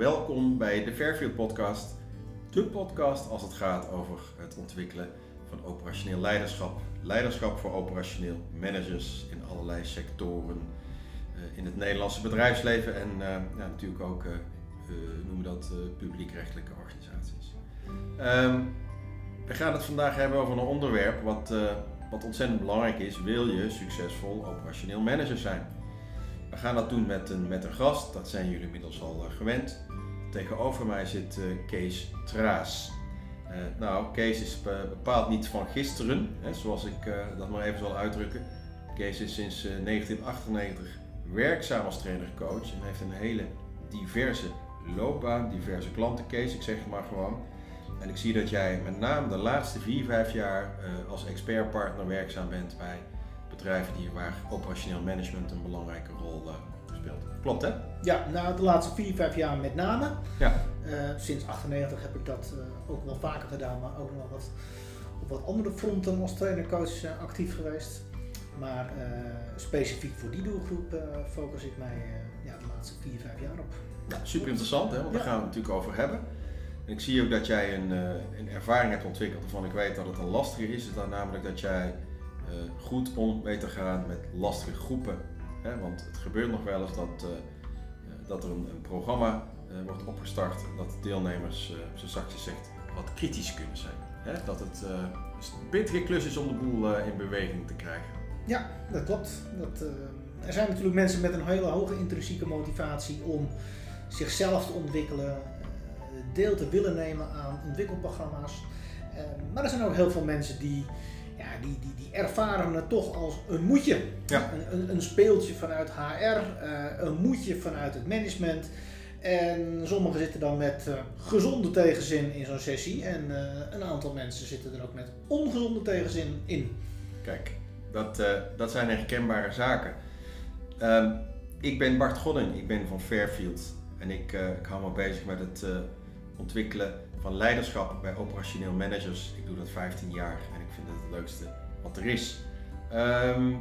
welkom bij de Fairfield Podcast. De podcast als het gaat over het ontwikkelen van operationeel leiderschap. Leiderschap voor operationeel managers in allerlei sectoren. eh, in het Nederlandse bedrijfsleven en eh, ja, natuurlijk ook, eh, noemen dat, publiekrechtelijke organisaties. Ehm, we gaan het vandaag hebben over een onderwerp wat, wat ontzettend belangrijk is. Wil je succesvol operationeel manager zijn? Gaan dat doen met een, met een gast, dat zijn jullie inmiddels al eh, gewend. Tegenover mij zit eh, Kees Traas. Eh, nou, Kees is be- bepaald niet van gisteren, hè, zoals ik dat maar even zal uitdrukken. Kees is sinds eh, 1998 werkzaam als trainer-coach en heeft een hele diverse loopbaan, diverse klanten. Kees, ik zeg het maar gewoon. En ik zie dat jij met name de laatste 4, 5 jaar eh, als expertpartner werkzaam bent bij bedrijven die, waar operationeel management een belangrijke rol eh, speelt. Klopt hè? Ja, nou de laatste 4, 5 jaar met name. Ja. Eh, sinds 98 heb ik dat eh, ook wel vaker gedaan, maar ook nog wat, op wat andere fronten als trainer-coach actief geweest. Maar specifiek voor die doelgroep focus ik mij ja, de laatste 4, 5 jaar op. Ja, super interessant, hè? want daar Ja. gaan we het natuurlijk over hebben. En ik zie ook dat jij een, een ervaring hebt ontwikkeld waarvan ik weet dat het een lastige is. Is dan namelijk dat jij goed om weet te gaan met lastige groepen. Hè? Want het gebeurt nog wel eens dat, eh, eh, dat er een, een programma eh, wordt opgestart dat de deelnemers, eh zo zachtjes zegt, wat kritisch kunnen zijn. Hè? Dat het eh, een pittige klus is om de boel eh, in beweging te krijgen. Ja, dat klopt. Dat, eh, er zijn natuurlijk mensen met een hele hoge intrinsieke motivatie om zichzelf te ontwikkelen, eh, deel te willen nemen aan ontwikkelprogramma's. Eh, maar er zijn ook heel veel mensen die, die, die, die ervaren het toch als een moetje. Ja. Een, een, een speeltje vanuit HR, eh, een moetje vanuit het management. En sommigen zitten dan met eh, gezonde tegenzin in zo'n sessie. En eh, een aantal mensen zitten er ook met ongezonde tegenzin in. Kijk, dat, eh, dat zijn herkenbare zaken. Ehm, ik ben Bart Godding, ik ben van Fairfield en ik, eh, ik hou me bezig met het ontwikkelen van leiderschap bij operationeel managers. Ik doe dat 15 jaar en ik vind het het leukste wat er is. Ehm,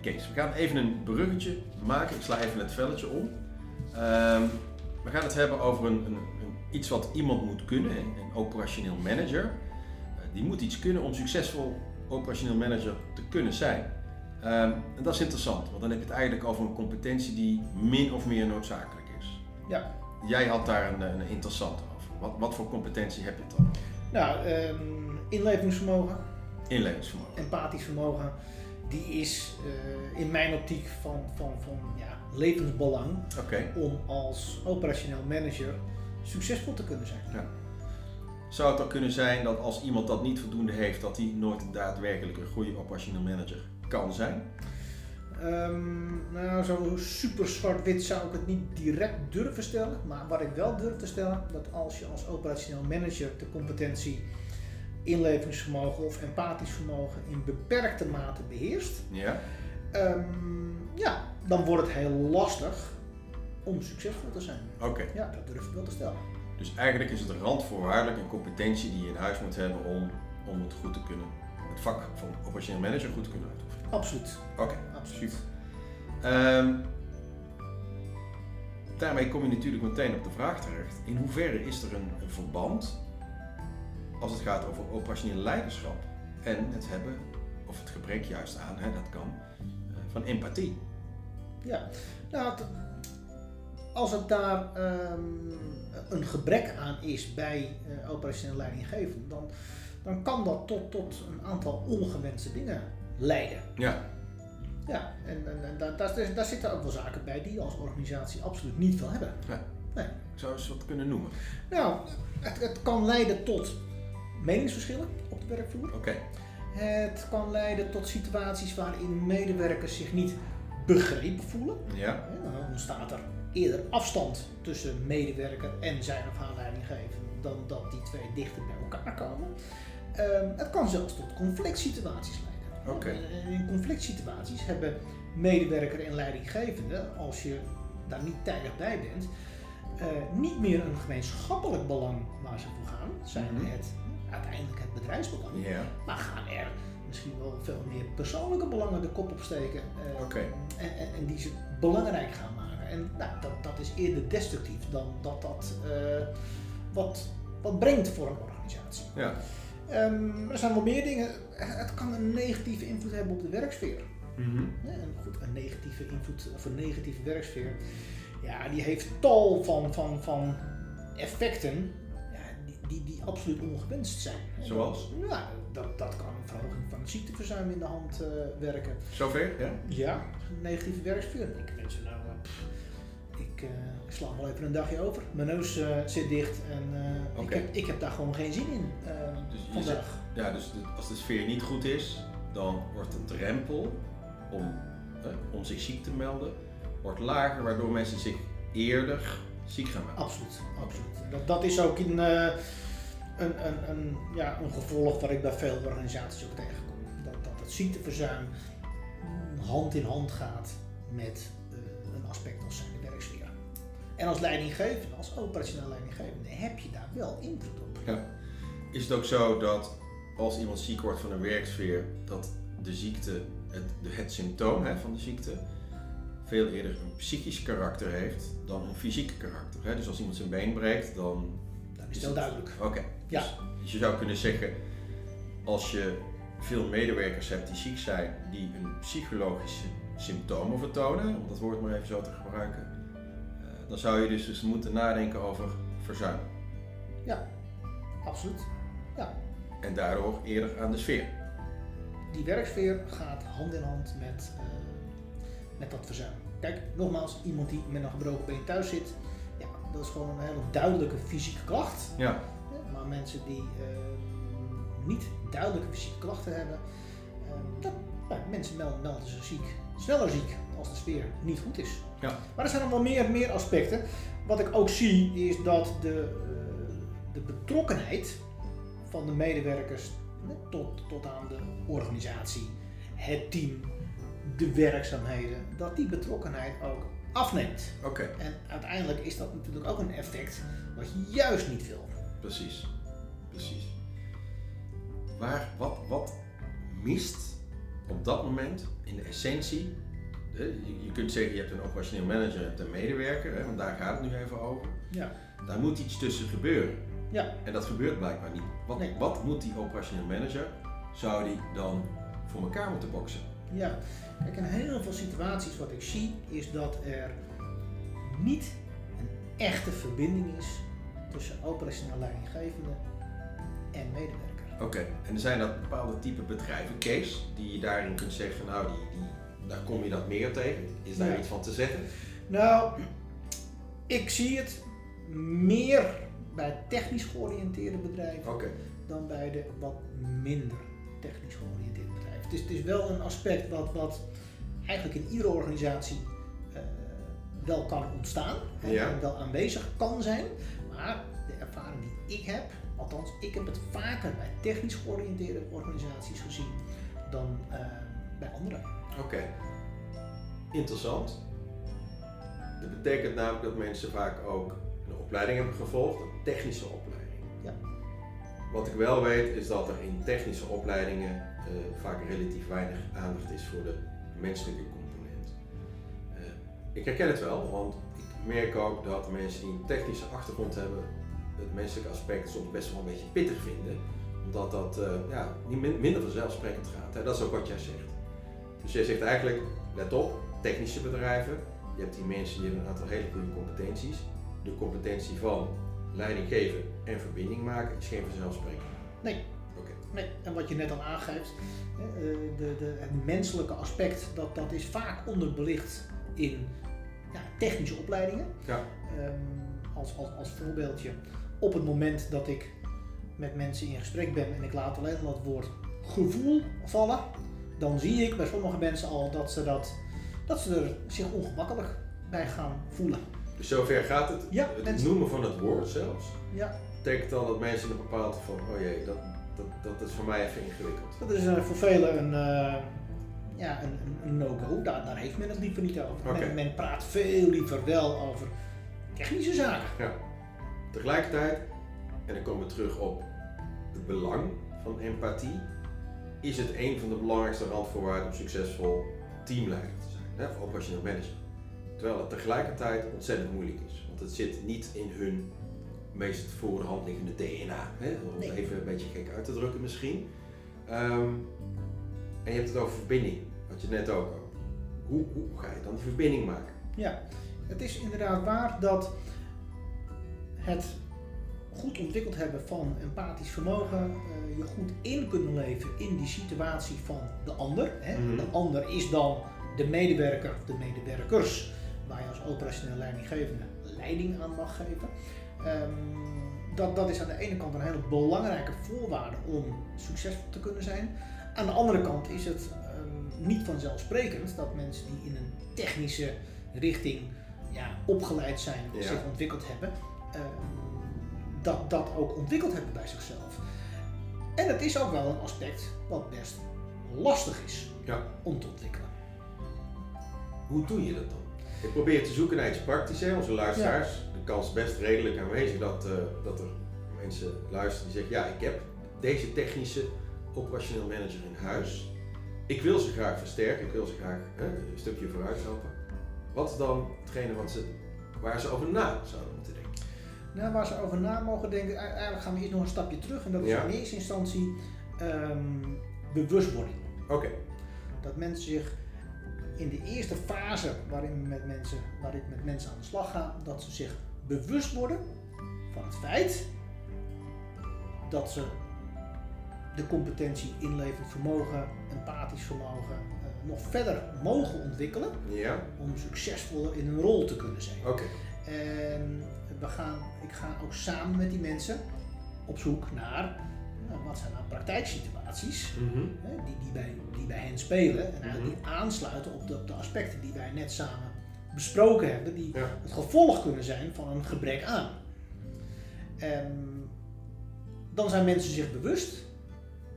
Kees, we gaan even een bruggetje maken. Ik sla even het velletje om. Ehm, we gaan het hebben over een, een, een- iets wat iemand moet kunnen, een operationeel manager. Eh, die moet iets kunnen om succesvol operationeel manager te kunnen zijn. Ehm, en dat is interessant, want dan heb je het eigenlijk over een competentie die min of meer noodzakelijk is. Ja. Jij had daar een, een interessante. Wat, wat voor competentie heb je dan? Nou, ehm, inlevingsvermogen, Inlevingsvermogen. empathisch vermogen, die is eh, in mijn optiek van, van, van ja, levensbelang Oké. om als operationeel manager succesvol te kunnen zijn. Zou het dan kunnen zijn dat als iemand dat niet voldoende heeft, dat hij nooit daadwerkelijk een goede operationeel manager kan zijn? Ehm, nou, zo super zwart-wit zou ik het niet direct durven stellen. Maar wat ik wel durf te stellen, dat als je als operationeel manager de competentie inlevingsvermogen of empathisch vermogen in beperkte mate beheerst, Ja. ehm, ja, dan wordt het heel lastig om succesvol te zijn. Oké. Ja, dat durf ik wel te stellen. Dus eigenlijk is het een randvoorwaardelijk een competentie die je in huis moet hebben om, om het goed te kunnen, het vak van operationeel manager goed te kunnen uitoefenen. Absoluut. Oké. Absoluut. Ehm, daarmee kom je natuurlijk meteen op de vraag terecht. In hoeverre is er een, een verband als het gaat over operationeel leiderschap en het hebben, of het gebrek juist aan, hè, dat kan, eh, van empathie? Ja, nou, als het daar ehm, een gebrek aan is bij eh operationeel leidinggevende, dan, dan kan dat tot, tot een aantal ongewenste dingen leiden. Ja. Ja, en, en, en daar, daar, daar zitten ook wel zaken bij die je als organisatie absoluut niet wil hebben. Ik zou eens wat kunnen noemen. Nou, het, het kan leiden tot meningsverschillen op de werkvloer. Oké. Het kan leiden tot situaties waarin medewerkers zich niet begrepen voelen. Ja. Ja, dan ontstaat er eerder afstand tussen medewerker en zijn of haar leidinggevende dan dat die twee dichter bij elkaar komen. Ehm, het kan zelfs tot conflict situaties leiden. Oké. En In conflict situaties hebben medewerker en leidinggevende, als je daar niet tijdig bij bent, eh, niet meer een gemeenschappelijk belang waar ze voor gaan, zijn Mhm. het uiteindelijk het bedrijfsbelang, maar gaan er misschien wel veel meer persoonlijke belangen de kop opsteken. eh, Oké. en, en, en die ze belangrijk gaan maken. En nou, dat, dat is eerder destructief dan dat dat eh, wat, wat brengt voor een organisatie. Ja. Ehm, er zijn wel meer dingen. Het kan een negatieve invloed hebben op de werksfeer. Mhm. Ja, goed, een negatieve invloed of een negatieve werksfeer, ja, die heeft tal van, van, van effecten ja, die, die, absoluut ongewenst zijn. Zoals? Ja, dat, dat kan een verhoging van het ziekteverzuim in de hand eh, werken. Zover, ja? Ja, negatieve werksfeer. Ik mensen nou, ik, eh, ik sla wel even een dagje over. Mijn neus eh, zit dicht en eh, ik, heb, ik heb daar gewoon geen zin in Dus vandaag. Ja, dus de- als de sfeer niet goed is, dan wordt de drempel om, eh, om zich ziek te melden, wordt lager, waardoor mensen zich eerder ziek gaan melden. Absoluut, absoluut. Dat, dat is ook in, een, een, een, ja, een gevolg wat ik bij veel organisaties ook tegenkom. Dat, dat het ziekteverzuim hand in hand gaat met een aspect als zijn. En als leidinggevende, als operationeel leidinggevende, heb je daar wel invloed op. Ja. Is het ook zo dat als iemand ziek wordt van een werksfeer, dat de ziekte, het, de- het symptoom hè, van de ziekte, veel eerder een psychisch karakter heeft dan een fysiek karakter? Hè? Dus als iemand zijn been breekt, dan Dat is heel duidelijk. Oké. Ja. Dus, dus je zou kunnen zeggen, als je veel medewerkers hebt die ziek zijn, die een psychologische symptomen vertonen, om dat woord maar even zo te gebruiken, dan zou je dus, dus moeten nadenken over verzuim. Absoluut. En daardoor eerder aan de sfeer. Die werksfeer gaat hand in hand met, eh, met dat verzuim. Kijk, nogmaals, iemand die met een gebroken been thuis zit, ja, dat is gewoon een hele duidelijke fysieke klacht. Ja, Ja, Maar mensen die ehm, niet duidelijke fysieke klachten hebben, ehm, dat, nou, mensen melden, melden zich ziek, sneller ziek als de sfeer niet goed is. Ja. Maar er zijn nog wel meer, meer aspecten. Wat ik ook zie is dat de, eh, de betrokkenheid van de medewerkers tot, tot aan de organisatie, het team, de werkzaamheden, dat die betrokkenheid ook afneemt. oké, En uiteindelijk is dat natuurlijk ook een effect wat je juist niet wil. precies. Precies. Waar, wat, wat mist op dat moment in de essentie? Je, kunt zeggen, je hebt een operationeel manager, je hebt een medewerker, hè, want daar gaat het nu even over. Ja. Daar moet iets tussen gebeuren. Ja. En dat gebeurt blijkbaar niet. Wat, Nee. wat moet die operationeel manager, zou die dan voor elkaar moeten boksen? Ja, kijk, in heel veel situaties wat ik zie is dat er niet een echte verbinding is tussen operationeel leidinggevende en medewerker. Oké, en zijn dat bepaalde type bedrijven, Kees, die je daarin kunt zeggen, nou, die, die, daar kom je dat meer tegen? Is daar Ja. iets van te zeggen? Nou, ik zie het meer bij technisch georiënteerde bedrijven dan bij de wat minder technisch georiënteerde bedrijven. Het is, het is wel een aspect wat, wat eigenlijk in iedere organisatie eh, wel kan ontstaan en Ja. wel aanwezig kan zijn. Maar de ervaring die ik heb, althans ik heb het vaker bij technisch georiënteerde organisaties gezien dan eh, bij andere. Oké. Interessant. Dat betekent namelijk dat mensen vaak ook een opleiding hebben gevolgd, een technische opleiding. Ja. Wat ik wel weet is dat er in technische opleidingen eh, vaak relatief weinig aandacht is voor de menselijke component. Eh, ik herken het wel, want ik merk ook dat mensen die een technische achtergrond hebben, het menselijke aspect soms best wel een beetje pittig vinden. Omdat dat eh, ja, niet min- minder vanzelfsprekend gaat. Hè? Dat is ook wat jij zegt. Dus jij zegt eigenlijk, let op, technische bedrijven. Je hebt die mensen die hebben een aantal hele goede competenties. De competentie van leiding geven en verbinding maken is geen vanzelfsprekend. Nee. Oké. Nee, en wat je net al aangeeft, hè, eh, de, de, het menselijke aspect, dat, dat is vaak onderbelicht in ja, technische opleidingen. Ja. Ehm, als, als, als voorbeeldje, op het moment dat ik met mensen in gesprek ben en ik laat alleen al het woord gevoel vallen, dan zie ik bij sommige mensen al dat ze, dat, dat ze er zich ongemakkelijk bij gaan voelen. Dus zover gaat het. Ja, het mensen- noemen van het woord zelfs. Ja, Betekent dan dat mensen een bepaald van, oh jee, dat, dat, dat is voor mij even ingewikkeld. Dat is eh, voor velen een, eh, ja, een, no-go. Daar, daar heeft men het liever niet over. Men, men praat veel liever wel over technische zaken. Tegelijkertijd, en dan komen we terug op het belang van empathie, is het een van de belangrijkste randvoorwaarden om succesvol teamleider te zijn, hè, of operationeel manager. Terwijl het tegelijkertijd ontzettend moeilijk is. Want het zit niet in hun meest voor de hand liggende DNA. Hè? Om het Nee. even een beetje gek uit te drukken misschien. Ehm, en je hebt het over verbinding. Had je net ook over. Hoe, hoe ga je dan die verbinding maken? Ja, het is inderdaad waar dat het goed ontwikkeld hebben van empathisch vermogen, eh, je goed in kunnen leven in die situatie van de ander. Hè. Mhm. De ander is dan de medewerker of de medewerkers waar je als operationeel leidinggevende leiding aan mag geven. Ehm, dat, dat is aan de ene kant een hele belangrijke voorwaarde om succesvol te kunnen zijn. Aan de andere kant is het ehm, niet vanzelfsprekend dat mensen die in een technische richting ja, opgeleid zijn of Ja. zich ontwikkeld hebben, ehm, dat dat ook ontwikkeld hebben bij zichzelf. En het is ook wel een aspect wat best lastig is Ja. om te ontwikkelen. Hoe doe je dat dan? Ik probeer te zoeken naar iets praktisch, hè, onze luisteraars. De kans is best redelijk aanwezig dat, eh, dat er mensen luisteren die zeggen: Ja, ik heb deze technische operationeel manager in huis. Ik wil ze graag versterken, ik wil ze graag hè, een stukje vooruit helpen. Wat is dan hetgene wat ze, waar ze over na zouden moeten denken? Nou, waar ze over na mogen denken, e- eigenlijk gaan we eerst nog een stapje terug. En dat is Ja. in eerste instantie ehm, bewustwording. Oké, Dat mensen zich in de eerste fase waarin, met mensen, ik met mensen aan de slag ga, dat ze zich bewust worden van het feit dat ze de competentie inlevend vermogen, empathisch vermogen eh, nog verder mogen ontwikkelen ja, om succesvoller in hun rol te kunnen zijn. oké. En we gaan, ik ga ook samen met die mensen op zoek naar nou, wat zijn nou praktijksituaties Mhm. hè, die, die, bij, die bij hen spelen en Mhm. die aansluiten op de, op de aspecten die wij net samen besproken hebben, die Ja. het gevolg kunnen zijn van een gebrek aan. En dan zijn mensen zich bewust,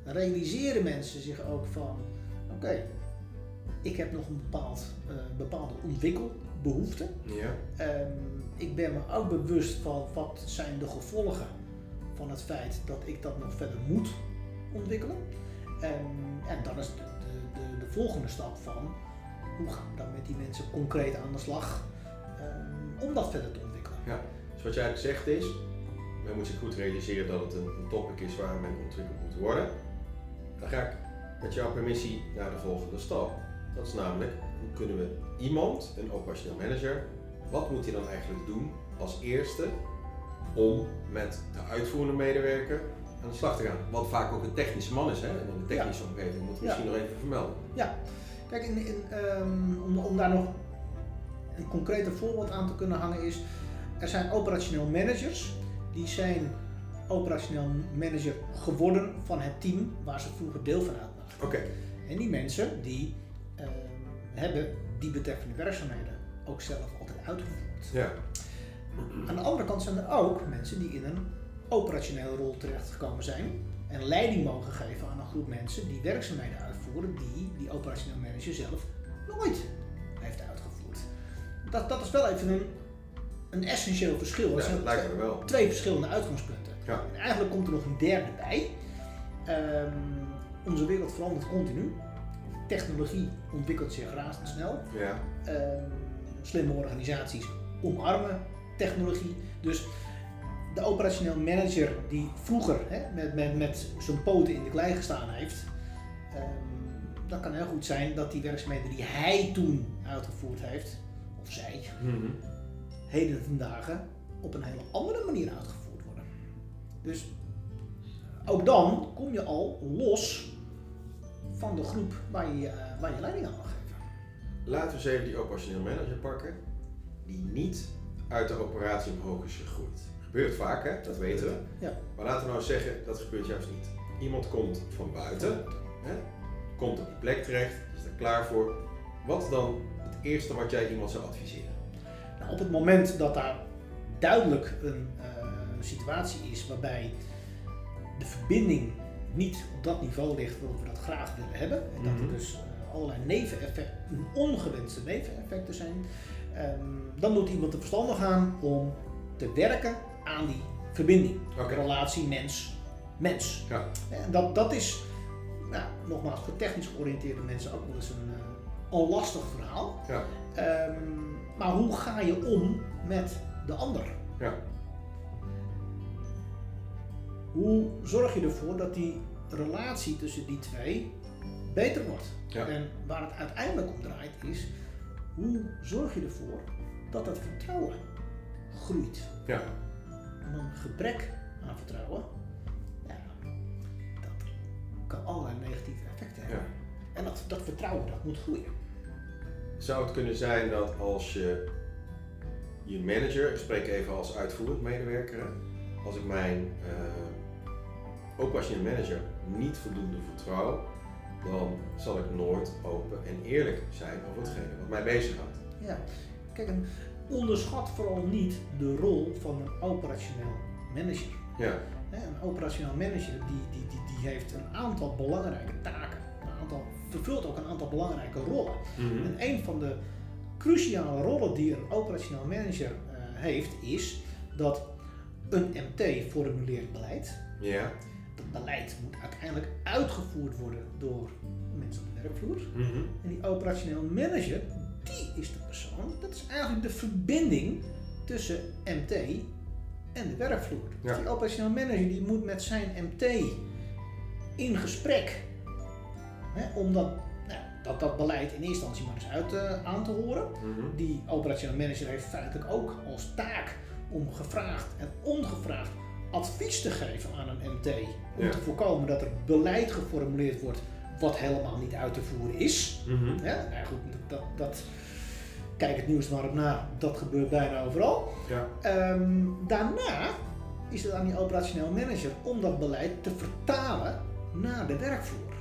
dan realiseren mensen zich ook van, oké, ik heb nog een bepaald, eh, bepaalde ontwikkelbehoefte. Ja, Ehm, ik ben me ook bewust van wat zijn de gevolgen van het feit dat ik dat nog verder moet ontwikkelen. Ehm, en dan is de, de, de, de volgende stap van hoe gaan we dan met die mensen concreet aan de slag ehm, om dat verder te ontwikkelen. dus wat jij eigenlijk zegt is: men moet zich goed realiseren dat het een, een topic is waar men ontwikkeld moet worden. Dan ga ik met jouw permissie naar de volgende stap. Dat is namelijk, hoe kunnen we iemand, een operationeel manager, wat moet hij dan eigenlijk doen als eerste om met de uitvoerende medewerker aan de slag te gaan? Wat vaak ook een technische man is, hè? En in de technische omgeving moeten we Ja. misschien nog even vermelden. Kijk, in, in, ehm, om, om daar nog een concreter voorbeeld aan te kunnen hangen is, er zijn operationeel managers die zijn operationeel manager geworden van het team waar ze vroeger deel van uitmaakten. Oké, En die mensen die ehm, hebben die betreffende werkzaamheden ook zelf altijd uitgevoerd. ja. Aan de andere kant zijn er ook mensen die in een operationele rol terechtgekomen zijn en leiding mogen geven aan een groep mensen die werkzaamheden uitvoeren die die operationeel manager zelf nooit heeft uitgevoerd. Dat, dat is wel even een, een essentieel verschil. Dat Ja, zijn dat lijkt me wel. twee verschillende uitgangspunten. Ja. En eigenlijk komt er nog een derde bij. Ehm, onze wereld verandert continu. Technologie ontwikkelt zich razendsnel. Ja, Ehm, slimme organisaties omarmen technologie. Dus de operationeel manager die vroeger hè, met, met, met zijn poten in de klei gestaan heeft, ehm, dat kan heel goed zijn dat die werkzaamheden die hij toen uitgevoerd heeft, of zij, Mhm. heden ten dagen op een hele andere manier uitgevoerd worden. Dus ook dan kom je al los van de groep waar je, eh, waar je leiding aan mag geven. Laten we eens even die operationeel manager pakken, die niet uit de operatie omhoog is gegroeid. Gebeurt vaak, hè? dat weten we. Ja. Maar laten we nou zeggen, dat gebeurt juist niet. Iemand komt van buiten, hè? komt op die plek terecht, is er klaar voor. Wat dan het eerste wat jij iemand zou adviseren? Nou, op het moment dat daar duidelijk een eh, situatie is waarbij de verbinding niet op dat niveau ligt waarop we dat graag willen hebben, en dat Mhm. er dus eh, allerlei neveneffecten, ongewenste neveneffecten zijn, ehm, dan moet iemand er verstandig aan om te werken aan die verbinding. Oké. Relatie mens-mens. Ja. En dat, dat is, nou, nogmaals, voor technisch georiënteerde mensen ook wel eens een, eh, een lastig verhaal. Ja. Ehm, maar hoe ga je om met de ander? Ja. Hoe zorg je ervoor dat die relatie tussen die twee beter wordt? Ja. En waar het uiteindelijk om draait is, hoe zorg je ervoor dat het vertrouwen groeit? Ja. En een gebrek aan vertrouwen, ja, dat kan allerlei negatieve effecten hebben. Ja. En dat, dat vertrouwen, dat moet groeien. Zou het kunnen zijn dat als je je manager, ik spreek even als uitvoerend medewerker, als ik mijn uh, operationeel manager niet voldoende vertrouw, dan zal ik nooit open en eerlijk zijn over hetgene wat mij bezighoudt. Ja, kijk, en onderschat vooral niet de rol van een operationeel manager. Ja. Een operationeel manager die, die, die, die heeft een aantal belangrijke taken. Een aantal, vervult ook een aantal belangrijke rollen. Mhm. En een van de cruciale rollen die een operationeel manager uh, heeft, is dat een MT formuleert beleid. Ja. Dat beleid moet uiteindelijk uitgevoerd worden door mensen op de werkvloer. Mhm. En die operationeel manager, die is de persoon, dat is eigenlijk de verbinding tussen MT en de werkvloer. Ja. Dus die operationeel manager die moet met zijn MT in gesprek. Hè, om dat, nou, dat, dat beleid in eerste instantie maar eens uit uh, aan te horen. Mhm. Die operationeel manager heeft feitelijk ook als taak om gevraagd en ongevraagd advies te geven aan een MT. Om Ja. te voorkomen dat er beleid geformuleerd wordt wat helemaal niet uit te voeren is. Ja, nou goed, dat, dat, kijk het nieuws maar op na, dat gebeurt bijna overal. Ja. Ehm, daarna is het aan die operationeel manager om dat beleid te vertalen naar de werkvloer.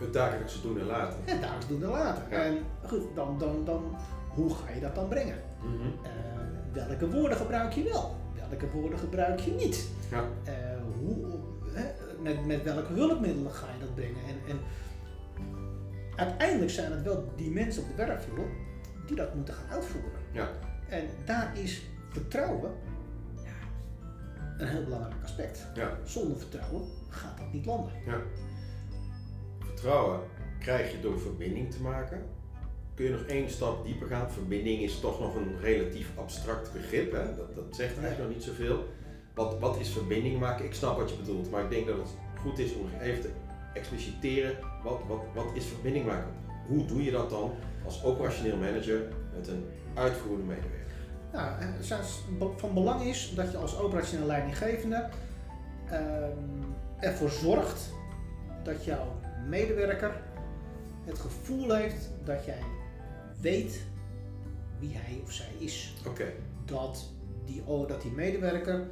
Het dagelijkse doen en laten. En daags doen en later. Ja. En goed, dan, dan, dan, hoe ga je dat dan brengen? Mhm. Eh, welke woorden gebruik je wel? Welke woorden gebruik je niet? Ja. Eh, hoe, hè, met, met welke hulpmiddelen ga je dat brengen? En, en uiteindelijk zijn het wel die mensen op de werkvloer die dat moeten gaan uitvoeren. Ja. En daar is vertrouwen ja, een heel belangrijk aspect. Ja. Zonder vertrouwen gaat dat niet landen. Ja. Vertrouwen krijg je door verbinding te maken. Kun je nog één stap dieper gaan? Verbinding is toch nog een relatief abstract begrip. Hè? Dat, dat zegt eigenlijk nog niet zoveel. Wat, wat is verbinding maken? Ik snap wat je bedoelt, maar ik denk dat het goed is om even te expliciteren. Wat, wat, wat is verbinding maken? Hoe doe je dat dan als operationeel manager met een uitvoerende medewerker? Nou, is van belang is dat je als operationeel leidinggevende ehm, ervoor zorgt dat jouw medewerker het gevoel heeft dat jij weet wie hij of zij is. Oké, Dat die, dat die medewerker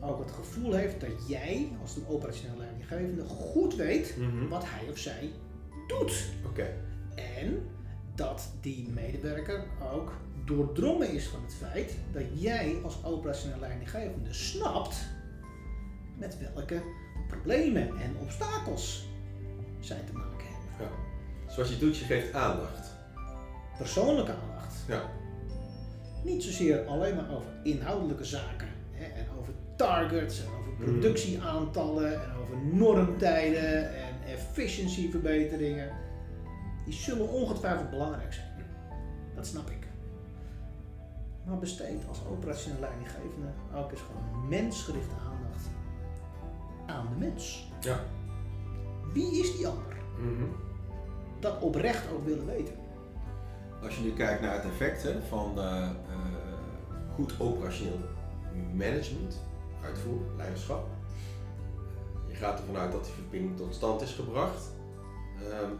ook het gevoel heeft dat jij als een operationeel leidinggevende goed weet Mhm. wat hij of zij doet. oké, En dat die medewerker ook doordrongen is van het feit dat jij als operationeel leidinggevende snapt met welke problemen en obstakels zij te maken hebben. ja. Zoals je doet, je geeft aandacht. Persoonlijke aandacht. Ja, Niet zozeer alleen maar over inhoudelijke zaken hè, en over targets en over Mhm. productieaantallen en over normtijden en efficiëntieverbeteringen. Die zullen ongetwijfeld belangrijk zijn. Dat snap ik. Maar besteed als operationeel leidinggevende ook eens gewoon mensgerichte aandacht aan de mens. ja. Wie is die ander? Mhm. Dat oprecht ook willen weten. Als je nu kijkt naar het effect van eh, eh, goed operationeel management, uitvoer, leiderschap. Je gaat ervan uit dat die verbinding tot stand is gebracht. Ehm,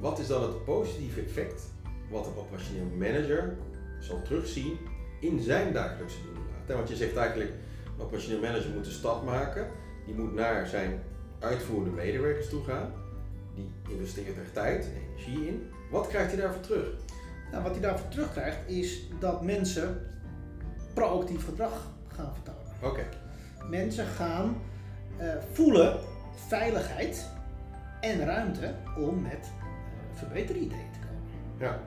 wat is dan het positieve effect wat een operationeel manager zal terugzien in zijn dagelijkse doen? Want je zegt eigenlijk, een operationeel manager moet een stap maken. Die moet naar zijn uitvoerende medewerkers toe gaan. Die investeert er tijd en energie in. Wat krijgt hij daarvoor terug? Nou, wat hij daarvoor terugkrijgt is dat mensen proactief gedrag gaan vertonen. Oké, Mensen gaan eh, voelen veiligheid en ruimte om met eh verbeterideeën te komen. ja.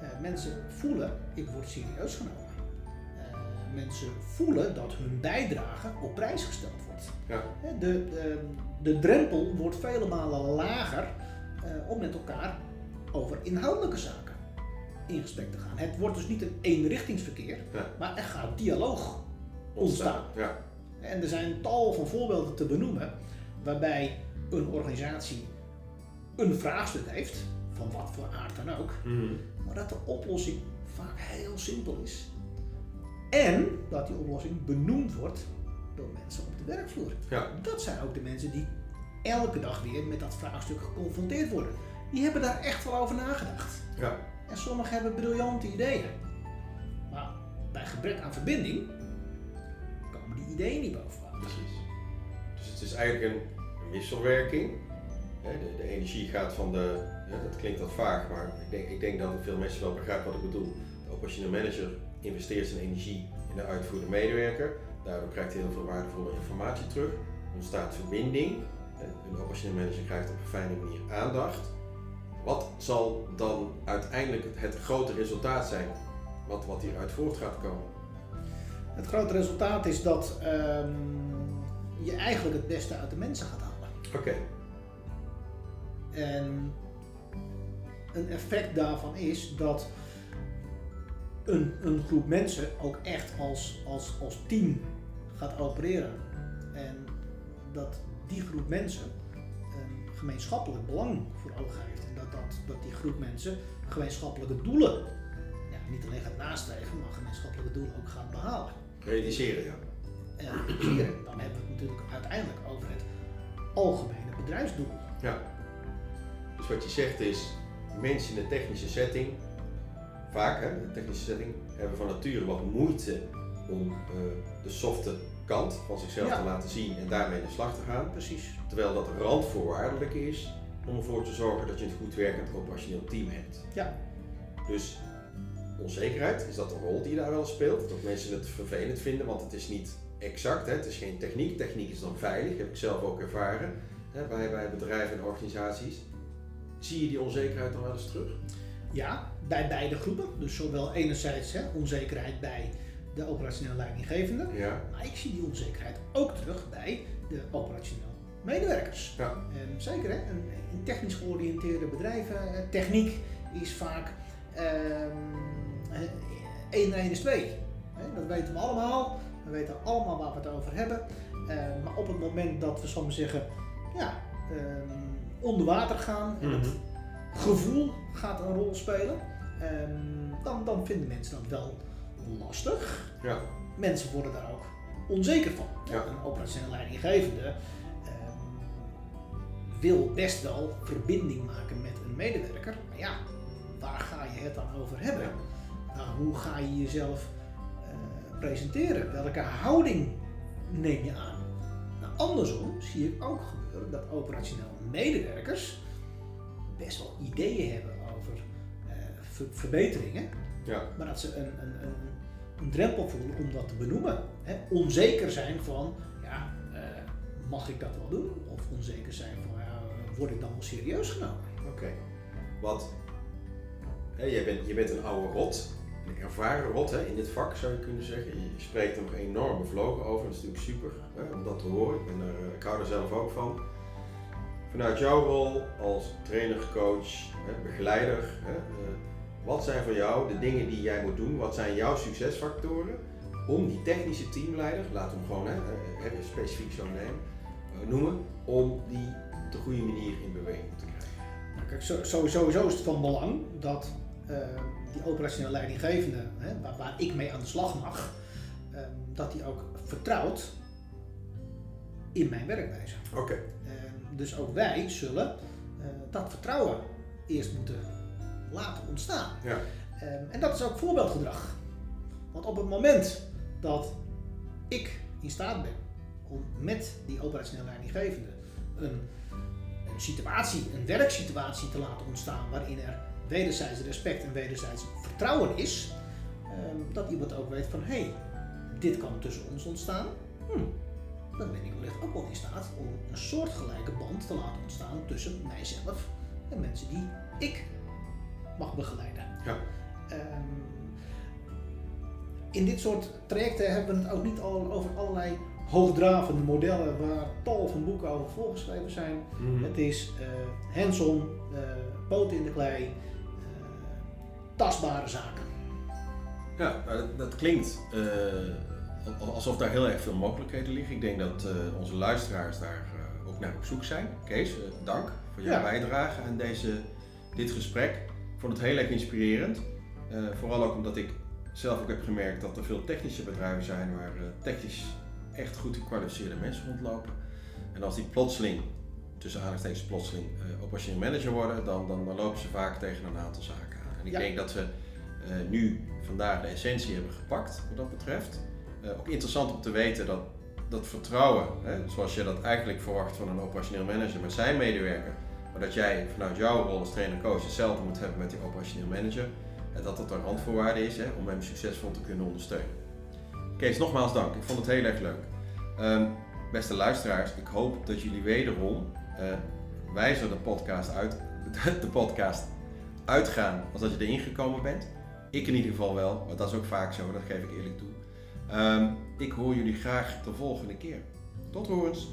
Eh, mensen voelen, ik word serieus genomen. Mensen voelen dat hun bijdrage op prijs gesteld wordt. Ja. De, de, de drempel wordt vele malen lager om met elkaar over inhoudelijke zaken in gesprek te gaan. Het wordt dus niet een eenrichtingsverkeer, Ja. maar er gaat dialoog ontstaan. Ja. En er zijn tal van voorbeelden te benoemen waarbij een organisatie een vraagstuk heeft, van wat voor aard dan ook, Mhm. maar dat de oplossing vaak heel simpel is. En dat die oplossing benoemd wordt door mensen op de werkvloer. Ja. Dat zijn ook de mensen die elke dag weer met dat vraagstuk geconfronteerd worden. Die hebben daar echt wel over nagedacht. Ja. En sommigen hebben briljante ideeën. Maar bij gebrek aan verbinding komen die ideeën niet bovenaan. Precies. Dus het is eigenlijk een, een wisselwerking. De, de energie gaat van de, dat klinkt wat vaag, maar ik denk, ik denk dat veel mensen wel begrijpen wat ik bedoel. De operationeel manager investeert zijn energie in de uitvoerende medewerker. Daardoor krijgt hij heel veel waardevolle informatie terug. Er ontstaat verbinding. En Een operationeel manager krijgt op een fijne manier aandacht. Wat zal dan uiteindelijk het, grote resultaat zijn? Wat, wat hieruit voort gaat komen? Het grote resultaat is dat ehm, je eigenlijk het beste uit de mensen gaat halen. Oké, En een effect daarvan is dat een, een groep mensen ook echt als, als, als team gaat opereren. En dat die groep mensen een gemeenschappelijk belang voor ogen heeft. Dat, dat, die groep mensen gemeenschappelijke doelen ja, niet alleen gaat nastreven, maar gemeenschappelijke doelen ook gaat behalen. realiseren ja. En realiseren, dan hebben we het natuurlijk uiteindelijk over het algemene bedrijfsdoel. Ja. Dus wat je zegt is, mensen in een technische setting, vaak hè, in een technische setting, hebben van nature wat moeite om eh, de softe kant van zichzelf Ja. te laten zien en daarmee in de slag te gaan. Precies. Terwijl dat randvoorwaardelijk is om ervoor te zorgen dat je een goed werkend operationeel team hebt. Ja. Dus onzekerheid, is dat een rol die je daar wel speelt? Dat mensen het vervelend vinden, want het is niet exact, hè? het is geen techniek. Techniek is dan veilig, heb ik zelf ook ervaren hè, bij, bij bedrijven en organisaties. Zie je die onzekerheid dan wel eens terug? Ja, bij beide groepen. Dus zowel enerzijds hè, onzekerheid bij de operationeel leidinggevende, Ja. maar ik zie die onzekerheid ook terug bij de operationeel medewerkers. Ja. En zeker hè, in, in technisch georiënteerde bedrijven, eh, techniek is vaak ehm 1 en 1 is 2. Hè, dat weten we allemaal, we weten allemaal waar we het over hebben. Eh, maar op het moment dat we soms zeggen, ja, ehm, onder water gaan en het gevoel gaat een rol spelen, ehm, dan, dan vinden mensen dat wel lastig. Ja. Mensen worden daar ook onzeker van. Ja. Een operationeel leidinggevende ehm, wil best wel verbinding maken met een medewerker, maar ja, waar ga je het dan over hebben? Nou, hoe ga je jezelf eh, presenteren? Welke houding neem je aan? Nou, andersom zie ik ook gebeuren dat operationeel medewerkers best wel ideeën hebben over eh, ver- verbeteringen, Ja. maar dat ze een, een, een, een drempel voelen om dat te benoemen. Hè? Onzeker zijn van, ja, eh, mag ik dat wel doen? Of onzeker zijn van, word ik dan wel serieus genomen? Oké. Wat, hè, jij, bent, je bent een oude rot, een ervaren rot hè, in dit vak zou je kunnen zeggen. Je spreekt er nog enorm bevlogen over, dat is natuurlijk super hè, om dat te horen. Eh, ik hou er zelf ook van. Vanuit jouw rol als trainer, coach, begeleider, hè, eh, wat zijn voor jou de dingen die jij moet doen? Wat zijn jouw succesfactoren om die technische teamleider, laat hem gewoon hè, specifiek zo nemen, eh, noemen, om die de goede manier in beweging te krijgen? Nou, kijk, sowieso is het van belang dat eh, die operationeel leidinggevende, hè, waar, waar ik mee aan de slag mag, eh, dat die ook vertrouwt in mijn werkwijze. Oké. Eh, dus ook wij zullen eh, dat vertrouwen eerst moeten laten ontstaan. Ja. Eh, en dat is ook voorbeeldgedrag. Want op het moment dat ik in staat ben om met die operationeel leidinggevende een situatie, een werksituatie te laten ontstaan waarin er wederzijds respect en wederzijds vertrouwen is, eh, dat iemand ook weet van hé, hey, dit kan tussen ons ontstaan. Hm, dan ben ik wellicht ook wel in staat om een soortgelijke band te laten ontstaan tussen mijzelf en mensen die ik mag begeleiden. Ja. Ehm, in dit soort trajecten hebben we het ook niet al over allerlei hoogdravende modellen waar tal van boeken over volgeschreven zijn. Mhm. Het is eh hands-on, eh, poten in de klei, eh, tastbare zaken. Ja, dat, dat klinkt uh, alsof daar heel erg veel mogelijkheden liggen. Ik denk dat uh, onze luisteraars daar uh, ook naar op zoek zijn. Kees, dank voor jouw ja. bijdrage aan deze, dit gesprek. Ik vond het heel erg inspirerend. vooral ook omdat ik zelf ook heb gemerkt dat er veel technische bedrijven zijn waar technisch echt goed gekwalificeerde mensen rondlopen. En als die plotseling, tussen aanhalingstekens plotseling, operationeel manager worden, dan, dan, dan lopen ze vaak tegen een aantal zaken aan. En ik denk dat we nu vandaag de essentie hebben gepakt wat dat betreft. Uh, ook interessant om te weten dat dat vertrouwen, hè, zoals je dat eigenlijk verwacht van een operationeel manager met zijn medewerker, maar dat jij vanuit jouw rol als trainer-coach hetzelfde moet hebben met die operationeel manager, en dat dat een randvoorwaarde is hè, om hem succesvol te kunnen ondersteunen. Kees, nogmaals dank. Ik vond het heel erg leuk. Um, beste luisteraars, ik hoop dat jullie wederom uh, wijzer de podcast, uit, de podcast uitgaan als dat je erin gekomen bent. Ik in ieder geval wel, maar dat is ook vaak zo, dat geef ik eerlijk toe. Um, ik hoor jullie graag de volgende keer. Tot horens!